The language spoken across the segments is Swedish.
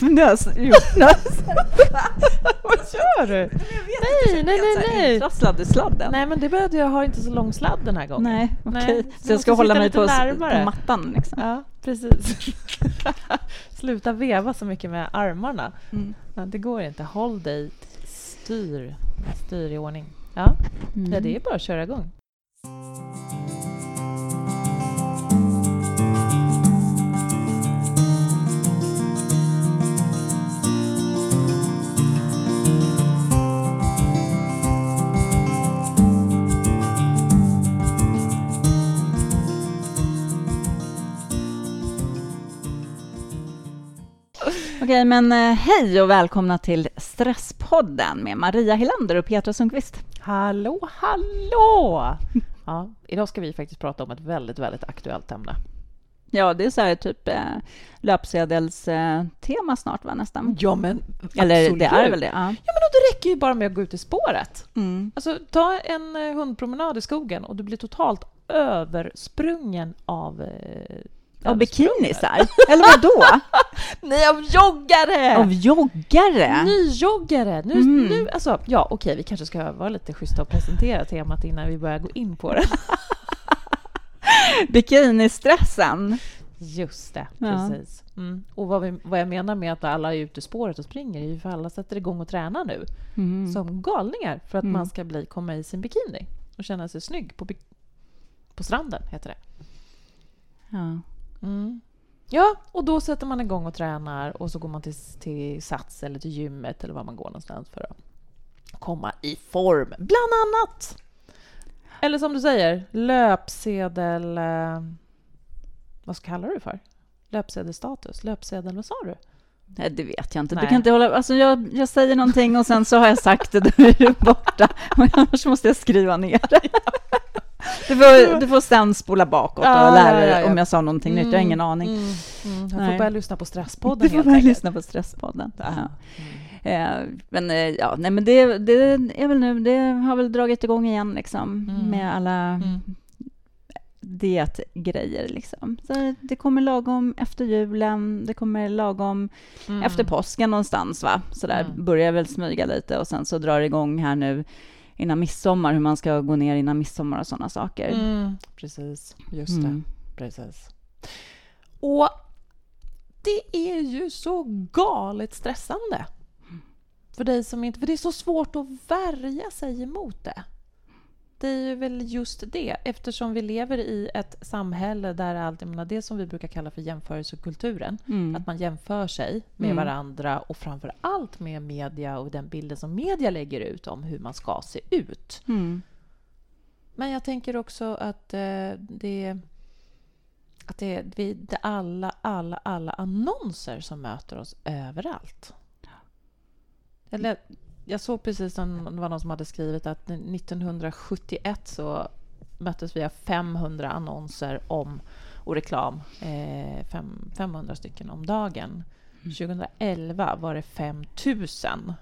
Nös, jo, nös. Vad gör du? Nej, nej, nej, nej. Intrasslad i sladden. Nej, men det behövde jag har inte så lång sladd den här gången. Nej, okej. du Så jag ska hålla mig på, på mattan liksom. Ja, precis. Sluta veva så mycket med armarna. Mm. Ja, det går inte. Håll dig styr, styr i ordning. Ja, Mm. ja det är bara att köra igång. Okej, men eh, hej och välkomna till Stresspodden med Maria Hillander och Petra Sundqvist. Hallå, hallå! Ja, idag ska vi faktiskt prata om ett väldigt, väldigt aktuellt ämne. Ja, det är så här typ eh, löpsedelstema tema snart, va, nästan? Ja, men Eller absolut. det är väl det? Ja. Ja, men då räcker ju bara med att gå ut i spåret. Mm. Alltså, ta en eh, hundpromenad i skogen och du blir totalt översprungen av... Eh, Av bikinisar? Eller vad då? Nej, av joggare! Av joggare? Nyjoggare! Nu, Mm. nu, alltså, ja, okej, vi kanske ska vara lite schyssta och presentera temat innan vi börjar gå in på det. Bikinistressen? Just det, Ja. precis. Mm. Och vad, vi, vad jag menar med att alla är ute i spåret och springer är ju för alla sätter igång och tränar nu Mm. som galningar för att Mm. man ska bli, komma i sin bikini och känna sig snygg på, på stranden, heter det. Ja. Mm. Ja, och då sätter man igång och tränar och så går man till, till Sats eller till gymmet eller var man går någonstans för att komma i form, bland annat. Eller som du säger, löpsedel... Eh, vad ska kallar du det för? Löpsedelstatus? Löpsedel, vad sa du? Nej, det vet jag inte. Nej. Du kan inte hålla... Alltså jag, jag säger någonting och sen så har jag sagt det, då är du borta. Och annars måste jag skriva ner det. Du får, du får sen spola bakåt och lära dig om jag sa någonting nytt. Jag har ingen aning. Mm, mm. Jag får Nej. börja lyssna på Stresspodden Du får börja lyssna på Stresspodden. Ja. Ja. Eh, men eh, ja, nej, men det, det är väl nu, det har väl dragit igång igen liksom Mm. med alla Mm. dietgrejer liksom. Så det kommer lagom efter julen, det kommer lagom Mm. efter påsken någonstans va? Så där Mm. börjar väl smyga lite och sen så drar det igång här nu innan midsommar, hur man ska gå ner innan midsommar och sådana saker. Mm. Precis, just det. Mm. Precis. Och det är ju så galet stressande för dig som inte... För det är så svårt att värja sig emot det. Det är ju väl just det, eftersom vi lever i ett samhälle där allt, jag menar, det som vi brukar kalla för jämförelsekulturen, Mm. att man jämför sig med Mm. varandra och framför allt med media och den bilden som media lägger ut om hur man ska se ut. Mm. Men jag tänker också att eh, det att det är vi, det alla, alla, alla annonser som möter oss överallt. Eller, jag såg precis som det var någon som hade skrivit att 1971 så möttes vi av 500 annonser om och reklam. Eh, fem, 500 stycken om dagen. 2011 var det 5000.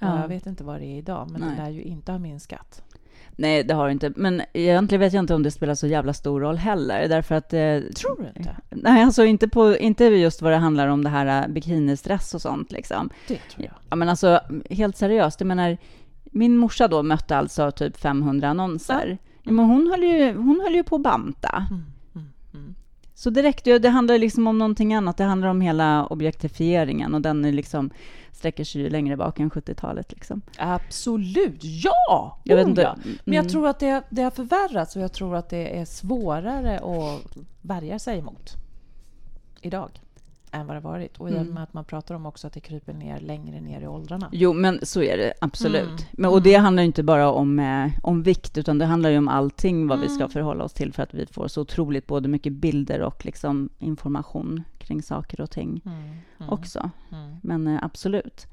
Ja. Jag vet inte vad det är idag, men Nej. det lär ju inte ha minskat. Nej, det har det inte. Men egentligen vet jag inte om det spelar så jävla stor roll heller. Därför att... Eh, Tror du inte? nej, alltså inte, på, inte just vad det handlar om det här eh, bikinistress och sånt liksom. Det tror jag. Ja, men alltså helt seriöst, jag menar, min morsa då mötte alltså typ 500 annonser. Ja, men hon höll, ju, hon höll ju på att banta. Mm. Så det räckte ju, det handlar liksom om någonting annat. Det handlar om hela objektifieringen och den är liksom, sträcker sig ju längre bak än 70-talet. Liksom. Absolut, ja! Jag vet Oh, inte. ja. Men jag Mm. tror att det, det har förvärrats och jag tror att det är svårare att värja sig emot idag än vad det varit. Och i och Mm. med att man pratar om också att det kryper ner längre ner i åldrarna. Jo, men så är det absolut. Mm. Men, och det handlar ju inte bara om, eh, om vikt, utan det handlar ju om allting vad vi ska Mm. förhålla oss till för att vi får så otroligt både mycket bilder och liksom information kring saker och ting Mm, mm, också. mm, Men eh, absolut.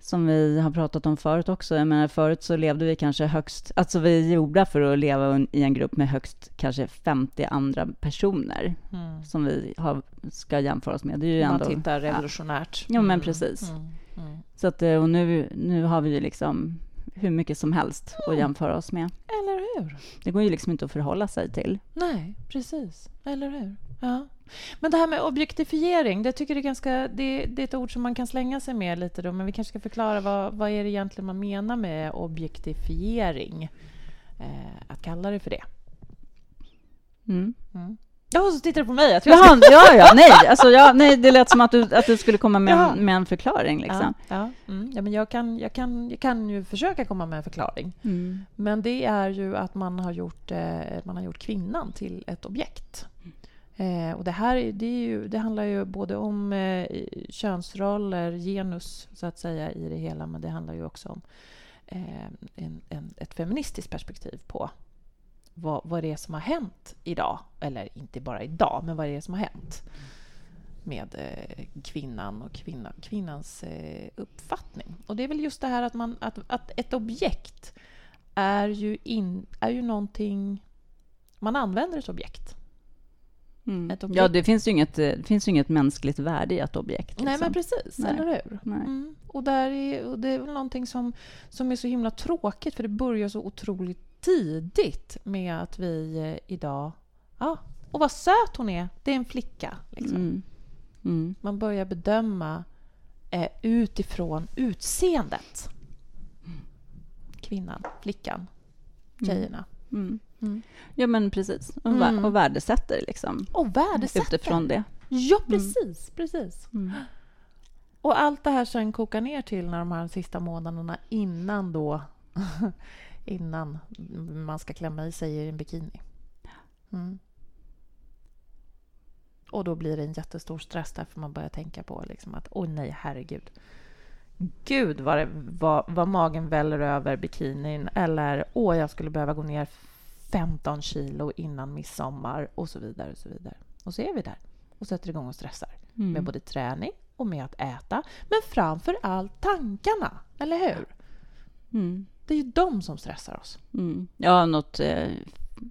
Som vi har pratat om förut också. Jag menar, förut så levde vi kanske högst... Alltså vi är gjorda för att leva i en grupp med högst kanske 50 andra personer Mm. som vi har, ska jämföra oss med. Det är ju man ändå... tittar revolutionärt. Ja, men Mm, precis. mm, mm. Så att, eh, och nu, nu har vi ju liksom hur mycket som helst att jämföra oss med. Eller hur? Det går ju liksom inte att förhålla sig till. Nej, precis. Eller hur? Ja. Men det här med objektifiering, det tycker jag är ganska... Det, det, är ett ord som man kan slänga sig med lite då, men vi kanske ska förklara vad, vad är det egentligen man menar med objektifiering? Eh, att kalla det för det. Mm. Mm. Ja, så tittar du på mig. Jag tror Jaha, ja, ja, nej, alltså, ja, nej, det lät som att du, att du skulle komma med, ja. en, med en förklaring. Liksom. Ja, ja, mm. ja, men jag kan, jag, kan, jag kan ju försöka komma med en förklaring. Mm. Men det är ju att man har gjort, eh, man har gjort kvinnan till ett objekt. Eh, och det här det, är ju, det handlar ju både om eh, könsroller, genus så att säga i det hela, men det handlar ju också om eh, en, en, ett feministiskt perspektiv på vad, vad det är som har hänt idag. Eller inte bara idag, men vad det är som har hänt med eh, kvinnan och kvinna, kvinnans eh, uppfattning. Och det är väl just det här att, man, att, att ett objekt är ju, in, är ju någonting... Man använder ett objekt. Mm. Ja, det finns, ju inget, det finns inget mänskligt värde i ett objekt. Liksom. Nej, men precis. Nej. Eller hur? Mm. Och, där är, och det är väl någonting som, som är så himla tråkigt, för det börjar så otroligt tidigt med att vi eh, idag... Ja, och vad söt hon är! Det är en flicka. Liksom. Mm. Mm. Man börjar bedöma eh, utifrån utseendet. Kvinnan, flickan, mm. tjejerna. Mm. Mm. Ja, men precis. Och, mm. och värdesätter liksom. Och värdesätter. Utifrån det. Ja, precis. precis. Och allt det här sen kokar ner till när de här sista månaderna innan då innan man ska klämma i sig i en bikini. Mm. Och då blir det en jättestor stress därför man börjar tänka på liksom att oj nej, herregud. Gud vad, det, vad, vad magen väller över bikinin eller åh, jag skulle behöva gå ner 15 kilo innan midsommar och så vidare. Och så vidare. Och så är vi där och sätter igång och stressar mm. med både träning och med att äta. Men framför allt tankarna, eller hur? Mm. Det är ju de som stressar oss. Mm. Ja, något eh,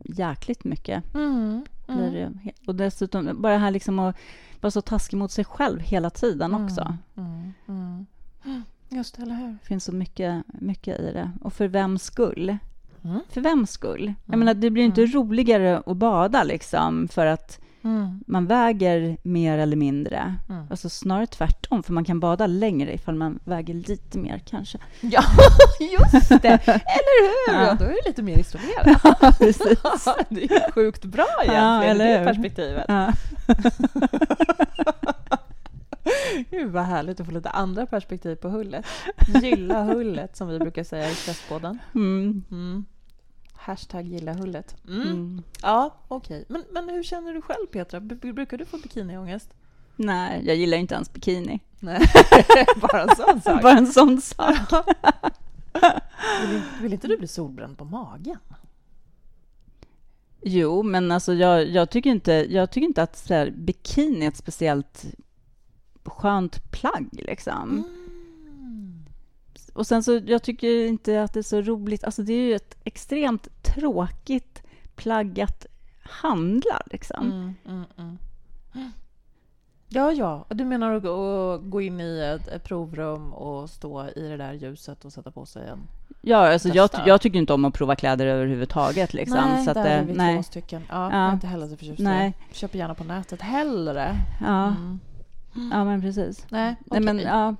jäkligt mycket. Mm. Mm. Det. Och dessutom bara det här liksom att vara så taskig mot sig själv hela tiden mm. också. Mm. Mm. Just det, eller hur? Det finns så mycket, mycket i det. Och för vems skull? För vems skull? Jag menar, det blir inte roligare att bada liksom för att Mm. Man väger mer eller mindre. Mm. Alltså snarare tvärtom, för man kan bada längre ifall man väger lite mer kanske. Ja, just det! Eller hur? Ja. då är det lite mer isolerat. Ja, precis. det är sjukt bra egentligen, ja, eller det perspektivet. Ja. Gud vad härligt att få lite andra perspektiv på hullet. Gilla hullet, som vi brukar säga i Stressbåden. Mm. Mm. Hashtag gilla hullet. Mm. Mm. Ja, okej. Okay. Men, men hur känner du själv, Petra? Brukar du få bikiniångest? Nej, jag gillar inte ens bikini. Nej, bara en sån sak. bara en sån sak. vill, vill, inte du bli solbränd på magen? Jo, men alltså jag, jag tycker, inte, jag tycker inte att så här, bikini är ett speciellt skönt plagg. Liksom. Mm. Och sen så, jag tycker inte att det är så roligt. Alltså det är ju ett extremt tråkigt plagg att handla, liksom. Mm, mm, mm. Ja, ja. Du menar att gå in i ett, provrum och stå i det där ljuset och sätta på sig en Ja, alltså jag, jag, tycker inte om att prova kläder överhuvudtaget. Liksom, nej, så att, där är vi nej. två stycken. Ja, ja. Jag är inte heller så förtjust nej. Köper gärna på nätet hellre. Ja, mm. Ja men precis. Nej, okay. nej men, ja.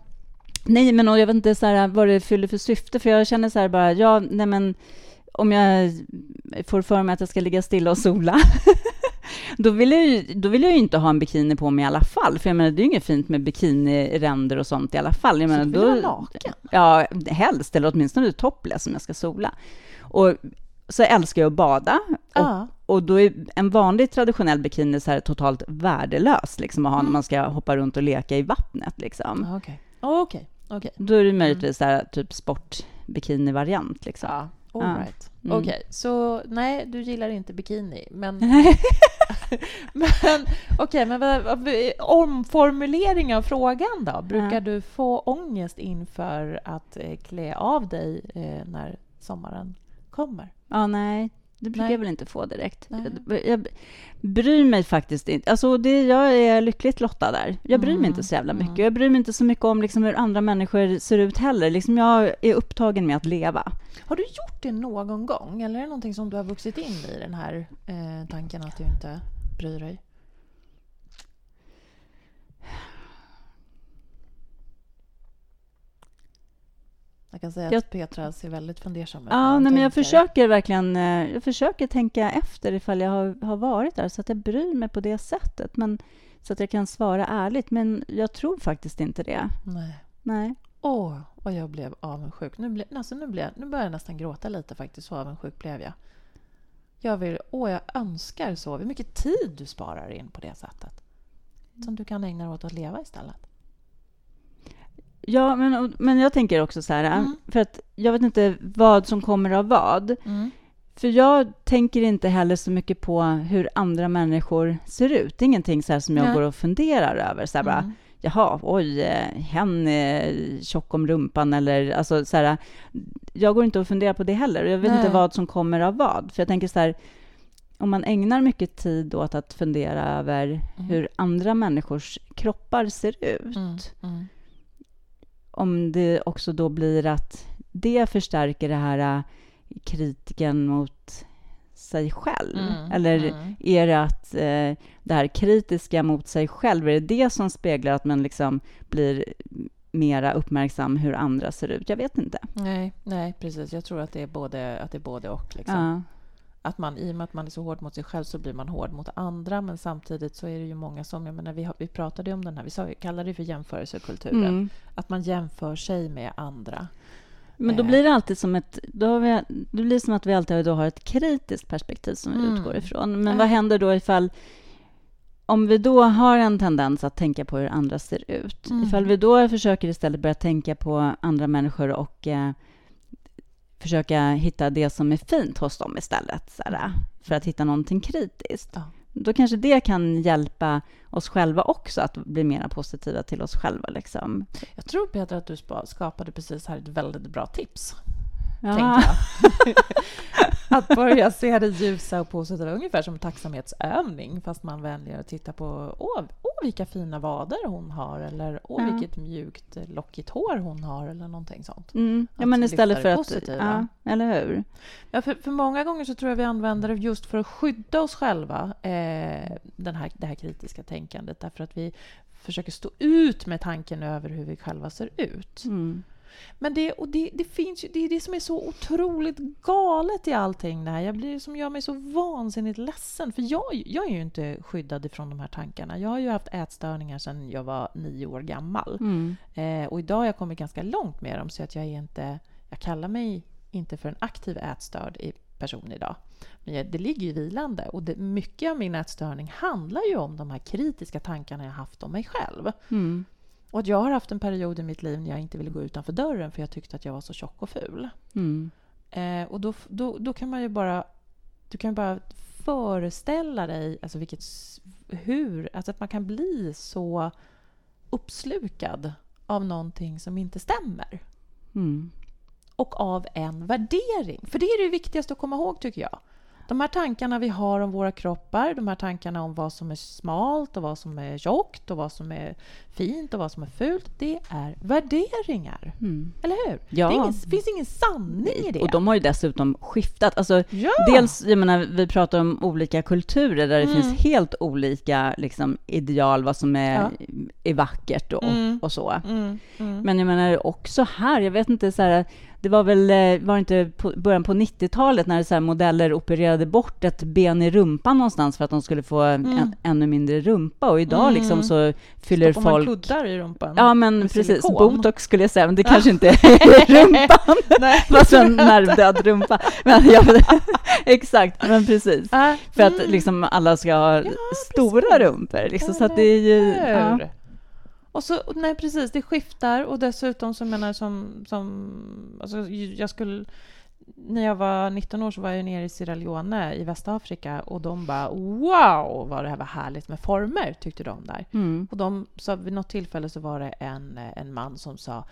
Nej, men jag vet inte så här, vad det fyller för syfte, för jag känner så här bara, ja, nej men om jag får för mig att jag ska ligga stilla och sola, då, vill jag ju, då vill jag inte ha en bikini på mig i alla fall, för jag menar, det är ju inget fint med bikiniränder och sånt i alla fall. Jag menar, så du vill då, ha naken? Ja, helst, eller åtminstone topless om jag ska sola. Och så älskar jag att bada. Och, och då är en vanlig traditionell bikini så här totalt värdelös liksom, att ha mm. när man ska hoppa runt och leka i vattnet. Liksom. Okay. Oh, okay. Okay. Då är det möjligtvis mm. typ sportbikini-variant. Liksom. All ja. right. Mm. Okej, okay. så nej, du gillar inte bikini, men... men okej, okay, men omformulering av frågan då? Brukar ja. du få ångest inför att eh, klä av dig eh, när sommaren kommer? Ja, nej, det brukar Nej. jag väl inte få direkt. Jag, jag bryr mig faktiskt inte. Alltså det, jag är lyckligt lottad där. Jag bryr mm. mig inte så jävla mycket. Mm. Jag bryr mig inte så mycket om liksom hur andra människor ser ut heller. Liksom jag är upptagen med att leva. Har du gjort det någon gång? Eller är det någonting som du har vuxit in i, den här eh, tanken att du inte bryr dig? Jag kan säga att jag, Petra ser väldigt fundersam ut. Ja, nej, men jag försöker verkligen eh, jag försöker tänka efter ifall jag har, har varit där så att jag bryr mig på det sättet. Men, så att jag kan svara ärligt. Men jag tror faktiskt inte det. Nej. Nej. Åh, oh, vad jag blev avundsjuk. Nu, ble, alltså nu, blev, nu börjar jag nästan gråta lite faktiskt. Så avundsjuk blev jag. Jag vill, åh, jag önskar så. Hur mycket tid du sparar in på det sättet. Som du kan ägna dig åt att leva istället. Ja, men, men jag tänker också så här, mm. för att jag vet inte vad som kommer av vad. Mm. För jag tänker inte heller så mycket på hur andra människor ser ut. Det är ingenting så som jag Nej. går och funderar över. Så här, mm. bara, Jaha, oj, eh, hen är tjock om rumpan eller alltså så här, Jag går inte och funderar på det heller. Jag vet Nej. inte vad som kommer av vad. För jag tänker så här, om man ägnar mycket tid åt att fundera över mm. hur andra människors kroppar ser ut. Mm. Om det också då blir att det förstärker det här äh, kritiken mot sig själv? Mm, Eller mm. är det att eh, det här kritiska mot sig själv, är det det som speglar att man liksom blir mera uppmärksam hur andra ser ut? Jag vet inte. Nej, nej precis. Jag tror att det är både, att det är både och. Liksom. Ja att man, i och med att man är så hård mot sig själv så blir man hård mot andra. Men samtidigt så är det ju många som, jag menar, vi, har, vi pratade om den här, vi, sa, kallade det för jämförelsekulturen. Mm. Att man jämför sig med andra. Men då eh. blir det alltid som ett... Då har vi, det blir som att vi alltid har ett kritiskt perspektiv som vi mm. utgår ifrån. Men vad händer då ifall... Om vi då har en tendens att tänka på hur andra ser ut, mm. ifall vi då försöker istället börja tänka på andra människor och eh, försöka hitta det som är fint hos dem istället, så här, för att hitta någonting kritiskt. Ja. Då kanske det kan hjälpa oss själva också att bli mer positiva till oss själva. Liksom. Jag tror, Peter, att du skapade precis här ett väldigt bra tips. Ja. att börja se det ljusa och positiva, ungefär som tacksamhetsövning, fast man väljer att titta på åh, åh vilka fina vader hon har, eller åh, ja. vilket mjukt lockigt hår hon har, eller någonting sånt. Mm. Ja, men istället för att... Ja, eller hur? Ja, för, för många gånger så tror jag vi använder det just för att skydda oss själva, eh, den här, det här kritiska tänkandet, därför att vi försöker stå ut med tanken över hur vi själva ser ut. Mm. Men det, och det, det, finns det är det som är så otroligt galet i allting det här. Jag blir, som gör mig så vansinnigt ledsen. För jag, jag är ju inte skyddad ifrån de här tankarna. Jag har ju haft ätstörningar sedan jag var nio år gammal. Mm. Eh, och idag har jag kommit ganska långt med dem. Så att jag är inte... Jag kallar mig inte för en aktiv ätstörd person idag. Men det ligger ju vilande. Och det, mycket av min ätstörning handlar ju om de här kritiska tankarna jag haft om mig själv. Mm. Och jag har haft en period i mitt liv när jag inte ville gå utanför dörren för jag tyckte att jag var så tjock och ful. Mm. Eh, och då, då, då kan man ju bara... Du kan bara föreställa dig alltså vilket, hur... Alltså att man kan bli så uppslukad av någonting som inte stämmer. Mm. Och av en värdering. För det är det viktigaste att komma ihåg, tycker jag. De här tankarna vi har om våra kroppar, de här tankarna om vad som är smalt och vad som är tjockt och vad som är fint och vad som är fult, det är värderingar. Mm. Eller hur? Ja. Det ingen, finns ingen sanning i det. Och de har ju dessutom skiftat. Alltså, ja. Dels, jag menar, vi pratar om olika kulturer där det mm. finns helt olika liksom, ideal, vad som är, ja. är vackert och, mm. och så. Mm. Mm. Men jag menar också här, jag vet inte, så här, det var väl, eh, var inte på början på 90-talet när så modeller opererade bort ett ben i rumpan någonstans för att de skulle få mm. en, ännu mindre rumpa och idag mm. liksom så fyller Stoppar folk... man kuddar i rumpan? Ja, men precis. Silikon. Botox skulle jag säga, men det kanske inte är rumpan. Nej. Fast en nervdöd rumpa. Men jag, exakt, men precis. Äh, för att mm. liksom alla ska ha ja, stora rumpor. Liksom, så att det är ju... Ja. Och så, nej precis, det skiftar och dessutom så menar som, som alltså jag skulle när jag var 19 år så var jag nere i Sierra Leone i Västafrika och de bara wow vad det här var härligt med former tyckte de där. Mm. Och de sa vid något tillfälle så var det en, en man som sa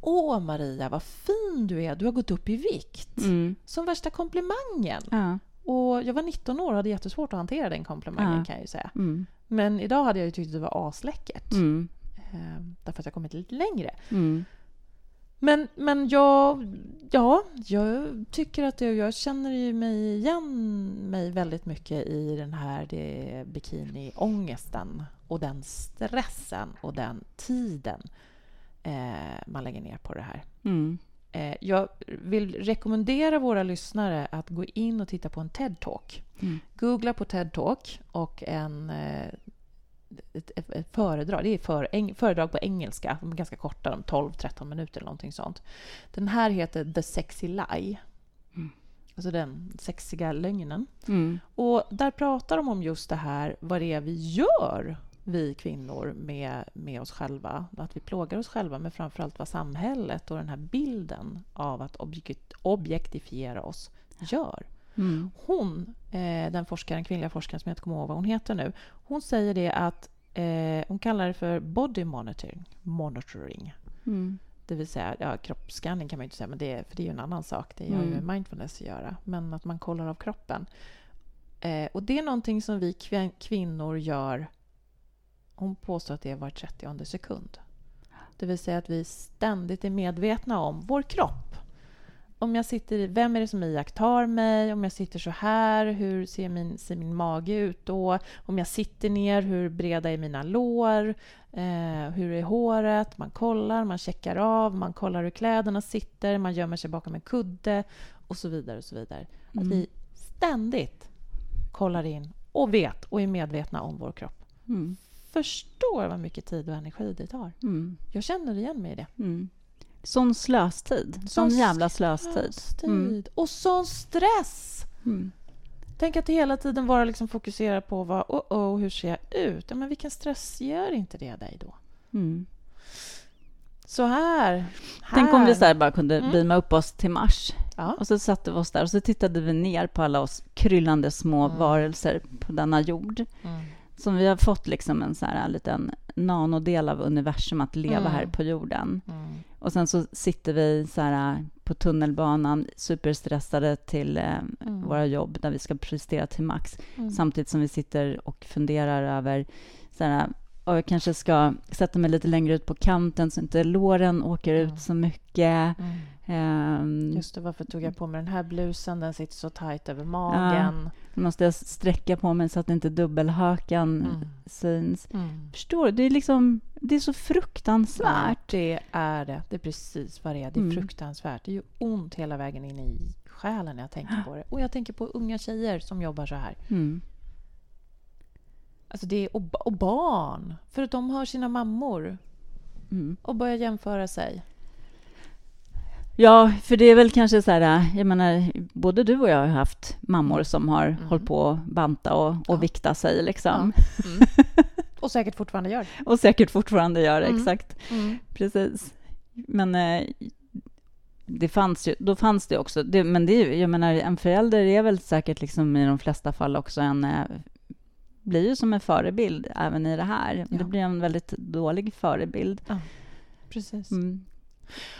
Åh Maria, vad fin du är, du har gått upp i vikt. Mm. Som värsta komplimangen. Ja. Och jag var 19 år och hade jättesvårt att hantera den komplimangen ja. kan jag ju säga. Mm. Men idag hade jag ju tyckt att det var asläckert. Mm. Eh, därför att jag kommit lite längre. Mm. Men, men jag, ja, jag tycker att det, jag känner mig igen mig väldigt mycket i den här det, bikiniångesten och den stressen och den tiden eh, man lägger ner på det här. Mm. Eh, jag vill rekommendera våra lyssnare att gå in och titta på en TED-talk. Mm. Googla på TED-talk och en, eh, ett, ett, ett, föredrag. Det är för, eng, föredrag på engelska. De är ganska korta, de 12-13 minuter eller någonting sånt. Den här heter The Sexy Lie. Mm. Alltså den sexiga lögnen. Mm. Och där pratar de om just det här, vad det är vi gör vi kvinnor med, med oss själva. Att vi plågar oss själva, men framförallt vad samhället och den här bilden av att objekt, objektifiera oss gör. Mm. Hon, eh, den forskaren, kvinnliga forskaren som jag inte kommer ihåg vad hon heter nu, hon säger det att eh, hon kallar det för body monitoring. monitoring. Mm. Det vill säga, ja, kroppsskanning kan man inte säga, men det, för det är ju en annan sak. Det har mm. ju med mindfulness att göra. Men att man kollar av kroppen. Eh, och det är någonting som vi kvinnor gör hon påstår att det är var 30 sekund. Det vill säga att vi ständigt är medvetna om vår kropp. Om jag sitter, vem är det som iakttar mig? Om jag sitter så här, hur ser min, ser min mage ut då? Om jag sitter ner, hur breda är mina lår? Eh, hur är håret? Man kollar, man checkar av, man kollar hur kläderna sitter, man gömmer sig bakom en kudde och så vidare. och så vidare. Mm. Att vi ständigt kollar in och vet och är medvetna om vår kropp. Mm förstår vad mycket tid och energi det tar. Mm. Jag känner igen mig i det. Sån slöstid. Sån, sån jävla slöstid. Mm. Och sån stress! Mm. Tänk att hela tiden vara liksom fokuserad på vad, oh, oh, hur ser jag ut? Ja, men vilken stress gör inte det dig då? Mm. Så här, här. Tänk om vi så bara kunde mm. beama upp oss till Mars. Ja. Och så satte vi oss där och så tittade vi ner på alla oss kryllande små mm. varelser på denna jord. Mm som vi har fått liksom en så här liten nanodel av universum att leva mm. här på jorden. Mm. Och sen så sitter vi så här på tunnelbanan superstressade till eh, mm. våra jobb där vi ska prestera till max. Mm. Samtidigt som vi sitter och funderar över så här, och jag kanske ska sätta mig lite längre ut på kanten så inte låren åker ut mm. så mycket. Um, Just det, varför tog jag på mig den här blusen? Den sitter så tajt över magen. Ja, måste jag sträcka på mig så att inte dubbelhakan mm. syns. Mm. Förstår du? Det är, liksom, det är så fruktansvärt. Ja, det är det. Det är precis vad det är. Det är mm. fruktansvärt. Det gör ont hela vägen in i själen när jag tänker på det. Och jag tänker på unga tjejer som jobbar så här. Mm. Alltså det är, och, och, barn. För att de har sina mammor. Mm. Och börjar jämföra sig. Ja, för det är väl kanske så här, jag menar, både du och jag har haft mammor som har mm. hållit på att banta och, och ja. vikta sig liksom. Ja. Mm. Och säkert fortfarande gör. och säkert fortfarande gör, mm. exakt. Mm. Precis. Men eh, det fanns ju, då fanns det också, det, men det, jag menar, en förälder är väl säkert liksom i de flesta fall också en eh, blir ju som en förebild även i det här. Ja. Det blir en väldigt dålig förebild. Ja, precis. Mm.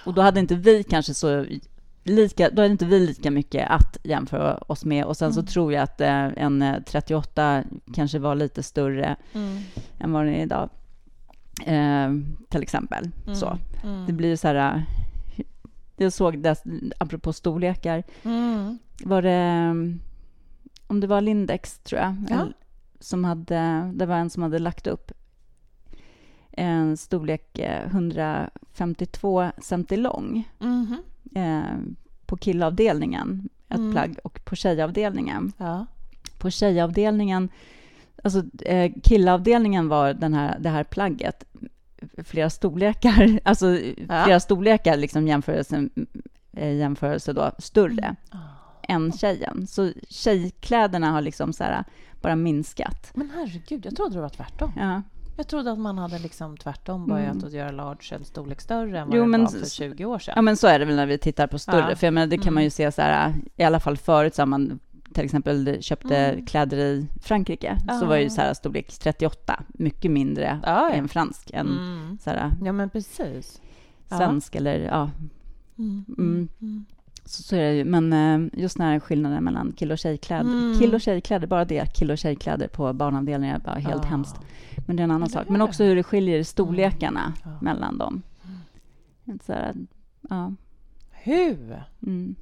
Och då hade inte vi kanske så lika, då hade inte vi lika mycket att jämföra oss med. Och sen mm. så tror jag att eh, en 38 eh, kanske var lite större mm. än vad den är idag. Eh, till exempel. Mm. Så. Mm. Det blir så här... Eh, jag såg det, apropå storlekar, mm. var det... Om det var Lindex, tror jag, ja. som hade, det var en som hade lagt upp en storlek 152 eh, cm lång mm -hmm. på killavdelningen, ett mm. plagg, och på tjejavdelningen. Ja. På tjejavdelningen, alltså eh, killavdelningen var den här, det här plagget flera storlekar, alltså ja. flera storlekar liksom jämförelse, jämförelse då, större mm. oh. än tjejen. Så tjejkläderna har liksom så här, bara minskat. Men herregud, jag trodde det var tvärtom. Ja. Jag trodde att man hade liksom tvärtom börjat mm. att göra large eller storlek större än vad jo, det var för 20 år sedan. Ja, men så är det väl när vi tittar på större. Ja. För jag menar, det kan mm. man ju se så här, i alla fall förut så har man till exempel köpte mm. kläder i Frankrike, ah. så var ju så här storlek 38 mycket mindre ah, ja. än fransk än mm. så här, ja, men precis. svensk ah. eller ja. Mm. Mm. mm. Så, så är det ju. Men eh, just den här skillnaden mellan kill och tjejkläder. Mm. Kill och tjejkläder, bara det, kill och tjejkläder på barnavdelningar är bara helt oh. hemskt. Men det är en annan sak. Men också hur det skiljer storlekarna mm. mellan dem. Så här, ja. Hur? Mm.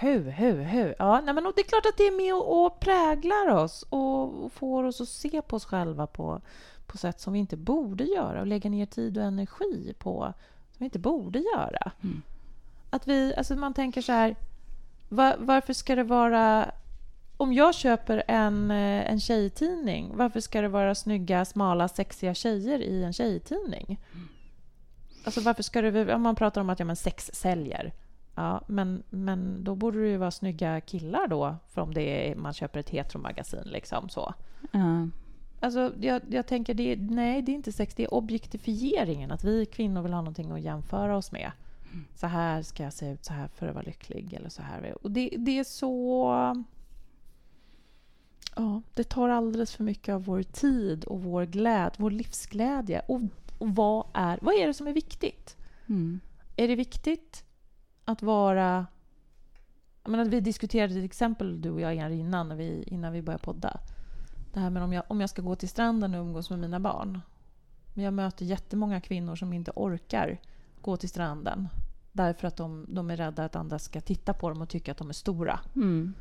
Hur, hur, hur? Ja, nej, men det är klart att det är med och, och präglar oss och, får oss att se på oss själva på, på sätt som vi inte borde göra och lägga ner tid och energi på som vi inte borde göra. Mm. Att vi, alltså man tänker så här, var, varför ska det vara... Om jag köper en, eh, en tjejtidning, varför ska det vara snygga, smala, sexiga tjejer i en tjejtidning? Alltså varför ska det... Om man pratar om att ja, men sex säljer. Ja, men, men då borde det ju vara snygga killar då, för om det är, man köper ett heteromagasin. Liksom, så. Ja. Alltså, jag, jag tänker, det, nej, det är inte sex, det är objektifieringen. Att vi kvinnor vill ha någonting att jämföra oss med. Så här ska jag se ut, så här för att vara lycklig. Eller så här. Och det, det är så... Ja, det tar alldeles för mycket av vår tid och vår glädje, vår livsglädje. Och, och vad, är, vad är det som är viktigt? Mm. Är det viktigt att vara... Jag menar, vi diskuterade till exempel, du och jag, innan, när vi, innan vi började podda. Det här med om jag, om jag ska gå till stranden och umgås med mina barn. Men jag möter jättemånga kvinnor som inte orkar gå till stranden därför att de, de är rädda att andra ska titta på dem och tycka att de är stora. Mm.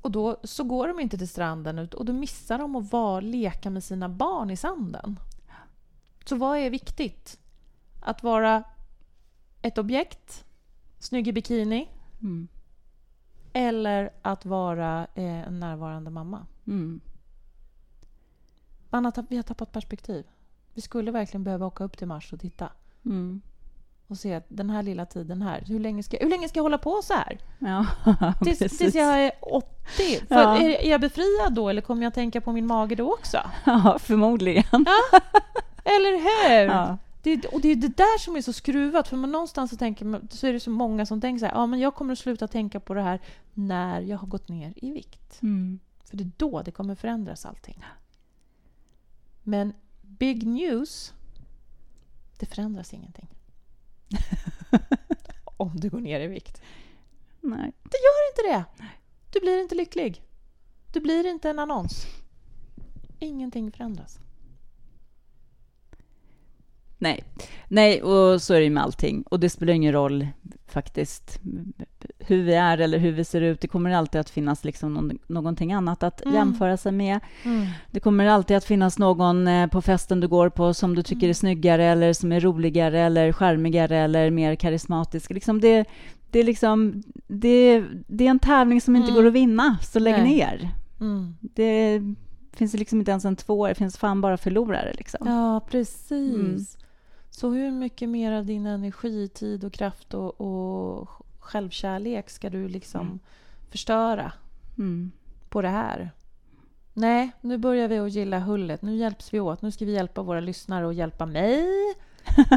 Och då så går de inte till stranden och då missar de att vara, leka med sina barn i sanden. Så vad är viktigt? Att vara ett objekt, snygg i bikini, Mm. eller att vara eh, en närvarande mamma? Mm. Man har vi har tappat perspektiv. Vi skulle verkligen behöva åka upp till Mars och titta Mm. Och se att den här lilla tiden här, hur länge ska, hur länge ska jag hålla på så här? Ja, Tills, tills jag är 80? För Ja. är, är jag befriad då eller kommer jag tänka på min mage då också? Ja, förmodligen. Eller hur? Ja. Det, och det är det där som är så skruvat. För man någonstans så, tänker så är det så många som tänker så här, ja, men jag kommer att sluta tänka på det här när jag har gått ner i vikt. Mm. För det är då det kommer förändras allting. Men big news, det förändras ingenting. Om du går ner i vikt. Nej. Det gör inte det. Du blir inte lycklig. Du blir inte en annons. Ingenting förändras. Nej. Nej, och så är det ju med allting. Och det spelar ingen roll faktiskt hur vi är eller hur vi ser ut. Det kommer alltid att finnas liksom någon, någonting annat att Mm. jämföra sig med. Det kommer alltid att finnas någon eh, på festen du går på som du tycker är snyggare eller som är roligare eller charmigare eller mer karismatisk. Liksom det, det, är liksom, det, det är en tävling som inte Mm. går att vinna, så lägg Nej. ner. Mm. Det finns liksom inte ens en tvåa, det finns fan bara förlorare. Liksom. Ja, precis. Så hur mycket mer av din energi, tid och kraft och, och självkärlek ska du liksom Mm. förstöra Mm. på det här? Nej, nu börjar vi att gilla hullet. Nu hjälps vi åt. Nu ska vi hjälpa våra lyssnare och hjälpa mig.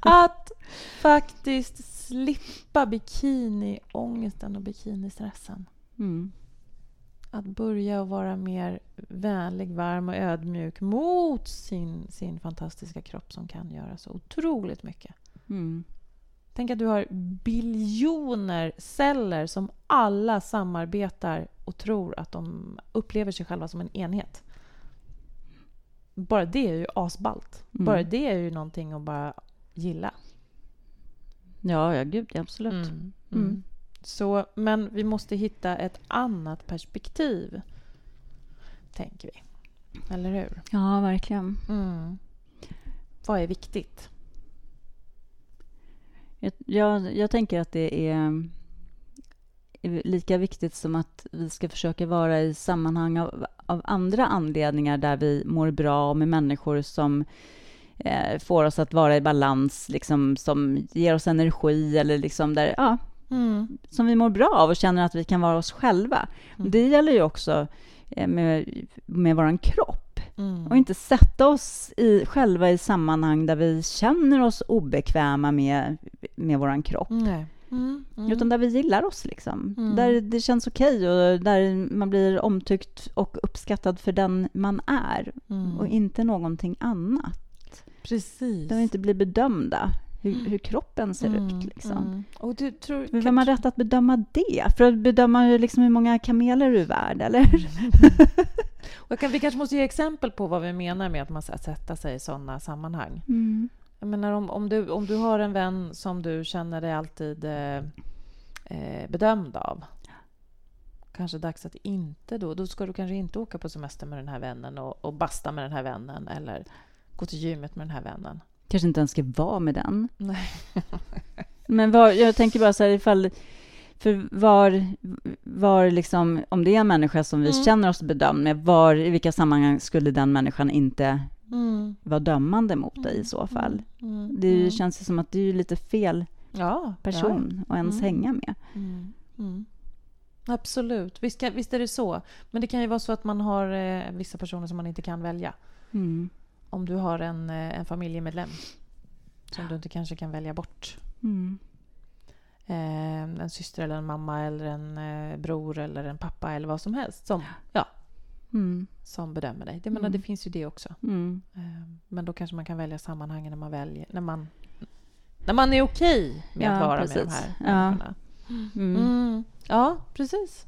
att faktiskt slippa bikiniångesten och bikinistressen. Mm. Att börja att vara mer vänlig, varm och ödmjuk mot sin, sin fantastiska kropp som kan göra så otroligt mycket. Mm. Tänk att du har biljoner celler som alla samarbetar och tror att de upplever sig själva som en enhet. Bara det är ju asballt. Mm. Bara det är ju någonting att bara gilla. Ja, ja, gud, absolut. Mm. Så, men vi måste hitta ett annat perspektiv, tänker vi. Eller hur? Ja, verkligen. Mm. Vad är viktigt? Jag, jag, jag tänker att det är lika viktigt som att vi ska försöka vara i sammanhang av, av andra anledningar där vi mår bra med människor som eh, får oss att vara i balans, liksom, som ger oss energi eller liksom där, ja, Mm. som vi mår bra av och känner att vi kan vara oss själva. Mm. Det gäller ju också eh, med, med vår kropp. Mm. Och inte sätta oss i, själva i sammanhang där vi känner oss obekväma med, med vår kropp. Mm. Mm. Utan där vi gillar oss, liksom. Mm. Där det känns okej och där man blir omtyckt och uppskattad för den man är Mm. och inte någonting annat. Precis. Där vi inte blir bedömda, hur, hur kroppen ser Mm, ut. Liksom. mm. Och du tror... Vem har rätt att bedöma det? För att bedöma hur, liksom, hur många kameler du är värd, eller? Och kan, vi kanske måste ge exempel på vad vi menar med att man ska sätta sig i sådana sammanhang. Mm. Jag menar om, om, du, om du har en vän som du känner dig alltid eh, eh, bedömd av. Kanske dags att inte då. Då ska du kanske inte åka på semester med den här vännen och, och basta med den här vännen eller gå till gymmet med den här vännen. Kanske inte ens ska vara med den. Nej. Men var, jag tänker bara så här ifall... För var, var liksom, om det är en människa som vi Mm. känner oss bedömd med, var, i vilka sammanhang skulle den människan inte Mm. vara dömande mot dig i så fall? Mm. Det är ju- Mm. känns ju som att det är lite fel ja, person att ens Mm. hänga med. Ja. Mm. Mm. Absolut, visst, visst är det så. Men det kan ju vara så att man har eh, vissa personer som man inte kan välja. Om du har en, eh, en familjemedlem som du inte kanske kan välja bort. Mm. Eh, en syster eller en mamma eller en eh, bror eller en pappa eller vad som helst som, ja, Mm. som bedömer dig. Det, menar, Mm. det finns ju det också. Mm. Eh, men då kanske man kan välja sammanhangen när man väljer, när man, när man är okej med att Ja, vara med de precis. här Ja. människorna. Mm. Mm. Ja, precis.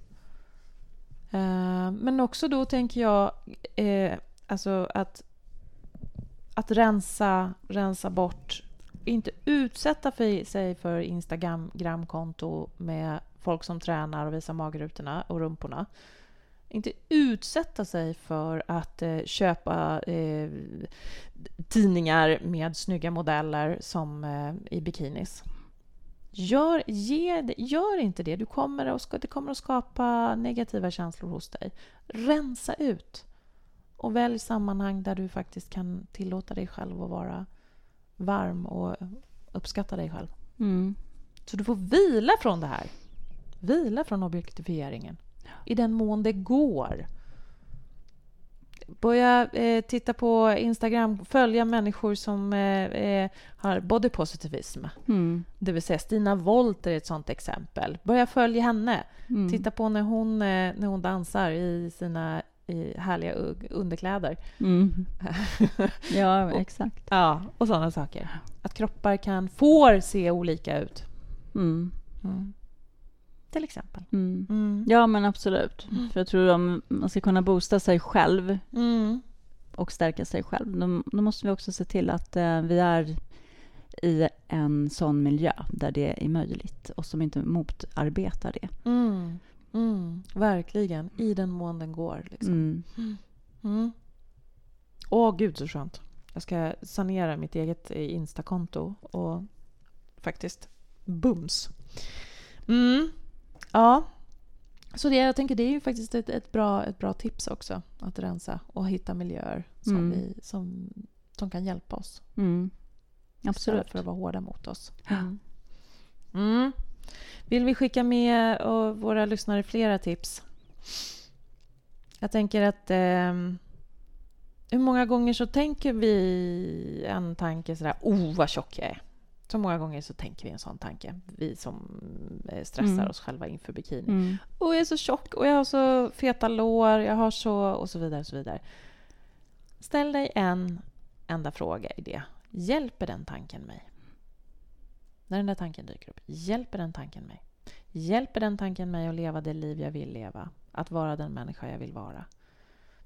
Men också då tänker jag alltså att, att rensa, rensa bort, inte utsätta för, sig för Instagram-konto med folk som tränar och visar magrutorna och rumporna. Inte utsätta sig för att eh, köpa eh, tidningar med snygga modeller som eh, i bikinis. Gör, ge, gör inte det. Du kommer att, det kommer att skapa negativa känslor hos dig. Rensa ut. Och välj sammanhang där du faktiskt kan tillåta dig själv att vara varm och uppskatta dig själv. Mm. Så du får vila från det här. Vila från objektifieringen. I den mån det går. Börja eh, titta på Instagram, följa människor som eh, eh, har body positivism. Mm. Det vill säga Stina Wollter är ett sånt exempel. Börja följa henne. Mm. Titta på när hon, eh, när hon dansar i sina i härliga underkläder. Mm. Ja, exakt. Ja, och sådana saker. Att kroppar kan, får se olika ut. Mm. Mm. Till exempel. Mm. Mm. Ja, men absolut. För jag tror om man ska kunna boosta sig själv Mm. och stärka sig själv, då, då måste vi också se till att eh, vi är i en sån miljö där det är möjligt och som inte motarbetar det. Mm. Mm. Verkligen. I den mån den går. Liksom. Mm. Mm. Åh, gud så skönt. Jag ska sanera mitt eget eh, Instakonto och faktiskt bums. Mm. Ja. Så det, jag tänker det är ju faktiskt ett, ett, bra, ett bra tips också. Att rensa och hitta miljöer som, Mm. vi, som, som kan hjälpa oss. Mm. Istället Absolut. för att vara hårda mot oss. Ja. Mm. Vill vi skicka med och våra lyssnare flera tips? Jag tänker att... ehm, hur många gånger så tänker vi en tanke sådär, oh vad tjock jag är. Så många gånger så tänker vi en sån tanke, vi som eh, stressar Mm. oss själva inför bikini. Mm. Och jag är så tjock och jag har så feta lår, jag har så och så vidare. Och så vidare. Ställ dig en enda fråga i det. Hjälper den tanken mig? När den där tanken dyker upp, hjälper den tanken mig? Hjälper den tanken mig att leva det liv jag vill leva? Att vara den människa jag vill vara?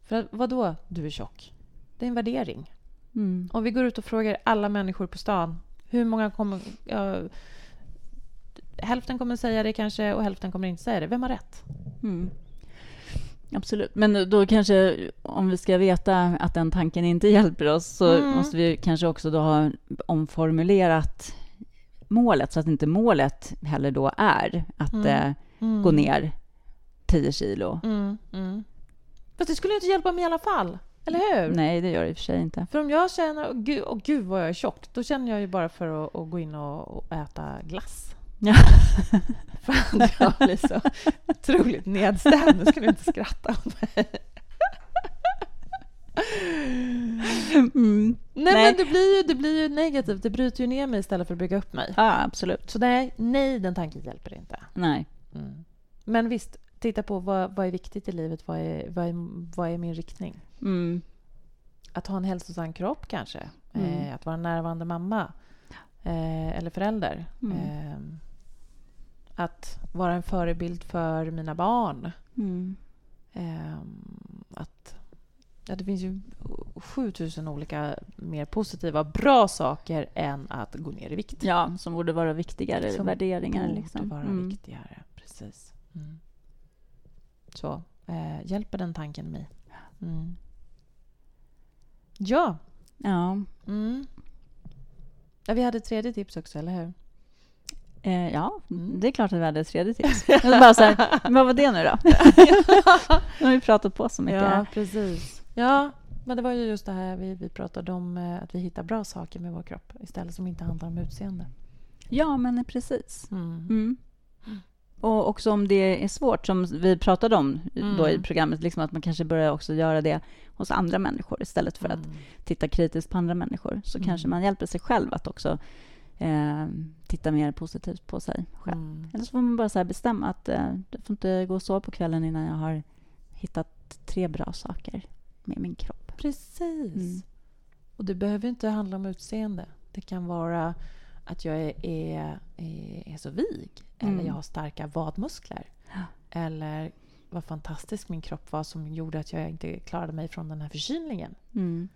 För vad då du är tjock? Det är en värdering. Mm. Om vi går ut och frågar alla människor på stan, hur många kommer... Ja, hälften kommer säga det kanske och hälften kommer inte säga det. Vem har rätt? Mm. Absolut. Men då kanske, om vi ska veta att den tanken inte hjälper oss, så Mm. måste vi kanske också då ha omformulerat målet, så att inte målet heller då är att Mm. eh, gå ner 10 kilo. Mm, mm. Fast det skulle inte hjälpa mig i alla fall. Eller hur? Nej, det gör det i och för sig inte. För om jag känner, åh gud, åh gud vad jag är tjock, då känner jag ju bara för att, att gå in och, och äta glass. Ja. Att jag blir så otroligt nedstämd. Nu ska du inte skratta åt mig. Mm. Nej, Nej. men det blir, ju, det blir ju negativt. Det bryter ju ner mig istället för att bygga upp mig. Ja, absolut. Så nej, nej den tanken hjälper inte. Nej. Mm. Men visst, titta på vad, vad är viktigt i livet. Vad är, vad, är, vad är min riktning? Mm. Att ha en hälsosam kropp kanske. Mm. Eh, att vara en närvarande mamma. Eh, eller förälder. Eh, att vara en förebild för mina barn. Mm. Eh, att, ja, det finns ju 7000 olika mer positiva bra saker än att gå ner i vikt. Ja, som borde vara viktigare Som värderingar. borde Liksom. vara Mm. viktigare. Precis. Mm. Så, eh, hjälper den tanken mig? Mm. Ja. Ja. Mm. Ja, vi hade ett tredje tips också, eller hur? Eh, ja, mm. det är klart att vi hade ett tredje tips. bara så här, vad var det nu då? nu har vi pratat på så mycket. Ja, precis. Ja, men det var ju just det här vi, vi pratade om, eh, att vi hittar bra saker med vår kropp istället som inte handlar om utseende. Ja, men precis. Mm. Mm. Och också om det är svårt, som vi pratade om mm. då i programmet, liksom att man kanske börjar också göra det hos andra människor istället för att mm. titta kritiskt på andra människor. Så mm. kanske man hjälper sig själv att också eh, titta mer positivt på sig själv. Mm. Eller så får man bara så bestämma att eh, jag får inte gå sova på kvällen innan jag har hittat tre bra saker med min kropp. Precis. Mm. Och det behöver inte handla om utseende. Det kan vara att jag är, är, är så vig mm. eller jag har starka vadmuskler. Ja. Eller vad fantastisk min kropp var som gjorde att jag inte klarade mig från den här förkylningen. Mm.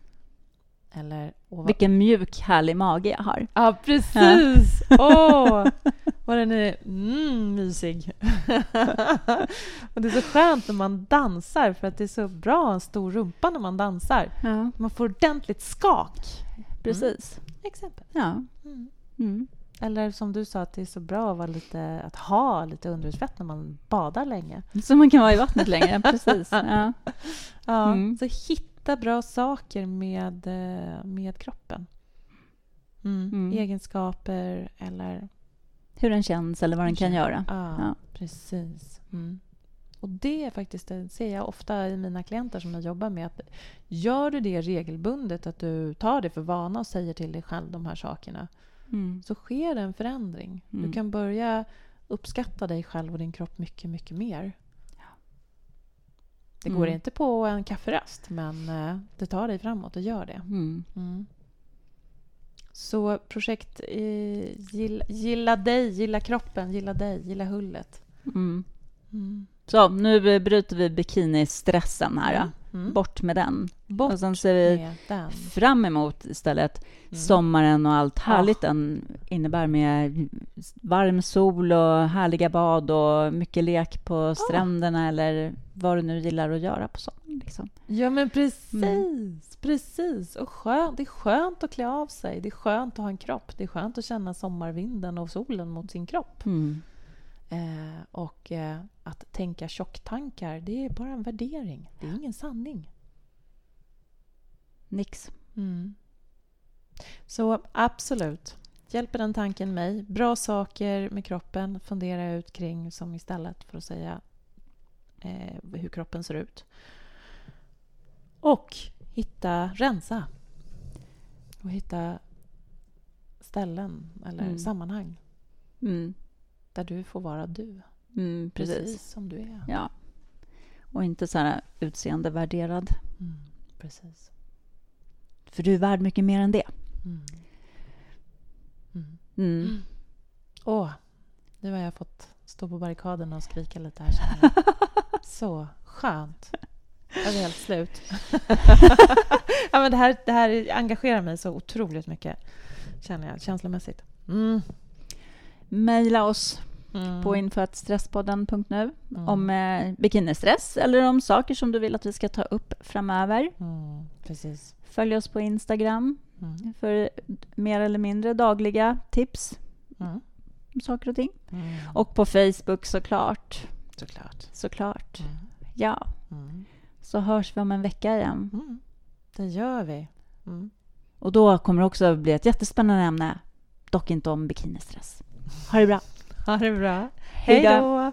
Eller, vad... Vilken mjuk, härlig mage jag har. Ja, precis! Åh, oh, vad den är mm, mysig. och det är så skönt när man dansar, för att det är så bra en stor rumpa när man dansar. Ja. Man får ordentligt skak. Precis. Mm. Exempel. Ja. Mm. Mm. Eller som du sa, att det är så bra att, vara lite, att ha lite underhudsfett när man badar länge. Så man kan vara i vattnet länge, precis. Ja. ja mm. Så hitta bra saker med, eh, med kroppen. Mm. mm. Egenskaper eller... Hur den känns eller vad den kan göra. Ja, ja. precis. Mm. Och det är faktiskt, det ser jag ofta i mina klienter som jag jobbar med. Att gör du det regelbundet, att du tar det för vana och säger till dig själv de här sakerna mm. så sker det en förändring. Mm. Du kan börja uppskatta dig själv och din kropp mycket, mycket mer. Det går mm. inte på en kafferast, men eh, det tar dig framåt och gör det. Mm. Mm. Så projekt eh, gilla, gilla, dig, gilla kroppen, gilla dig, gilla hullet. Mm. Så, nu bryter vi bikinistressen här. Mm. Mm. Bort med den. Bort och sen ser vi fram emot istället mm. sommaren och allt härligt ja. den innebär med varm sol och härliga bad och mycket lek på stränderna ja. eller vad du nu gillar att göra på sommaren. Liksom. Ja, men precis. Mm. Precis. Och skönt. Det är skönt att klä av sig. Det är skönt att ha en kropp. Det är skönt att känna sommarvinden och solen mot sin kropp. Mm. Eh, och eh, att tänka tjocktankar, det är bara en värdering. Det är ingen sanning. Nix. Mm. Så absolut, hjälper den tanken mig? Bra saker med kroppen, fundera ut kring som istället för att säga eh, hur kroppen ser ut. Och hitta, rensa. Och hitta ställen eller mm. sammanhang. Mm. Där du får vara du. Mm, precis. precis. som du är. Ja. Och inte så här utseendevärderad. Mm, precis. För du är värd mycket mer än det. Mm. Mm. mm. Åh, nu har jag fått stå på barrikaderna och skrika lite här. så skönt. Jag är helt slut. ja, men det, här, det här engagerar mig så otroligt mycket, känner jag, känslomässigt. Mm. Mejla oss mm. på info.stresspodden.nu mm. om eh, bikinistress eller om saker som du vill att vi ska ta upp framöver. Mm, precis. Följ oss på Instagram mm. för mer eller mindre dagliga tips mm. om saker och ting. Mm. Och på Facebook såklart. Såklart. Såklart. Mm. Ja. Mm. Så hörs vi om en vecka igen. Mm. Det gör vi. Mm. Och då kommer det också bli ett jättespännande ämne. Dock inte om bikinistress. Ha det bra. ha det bra. Hej då.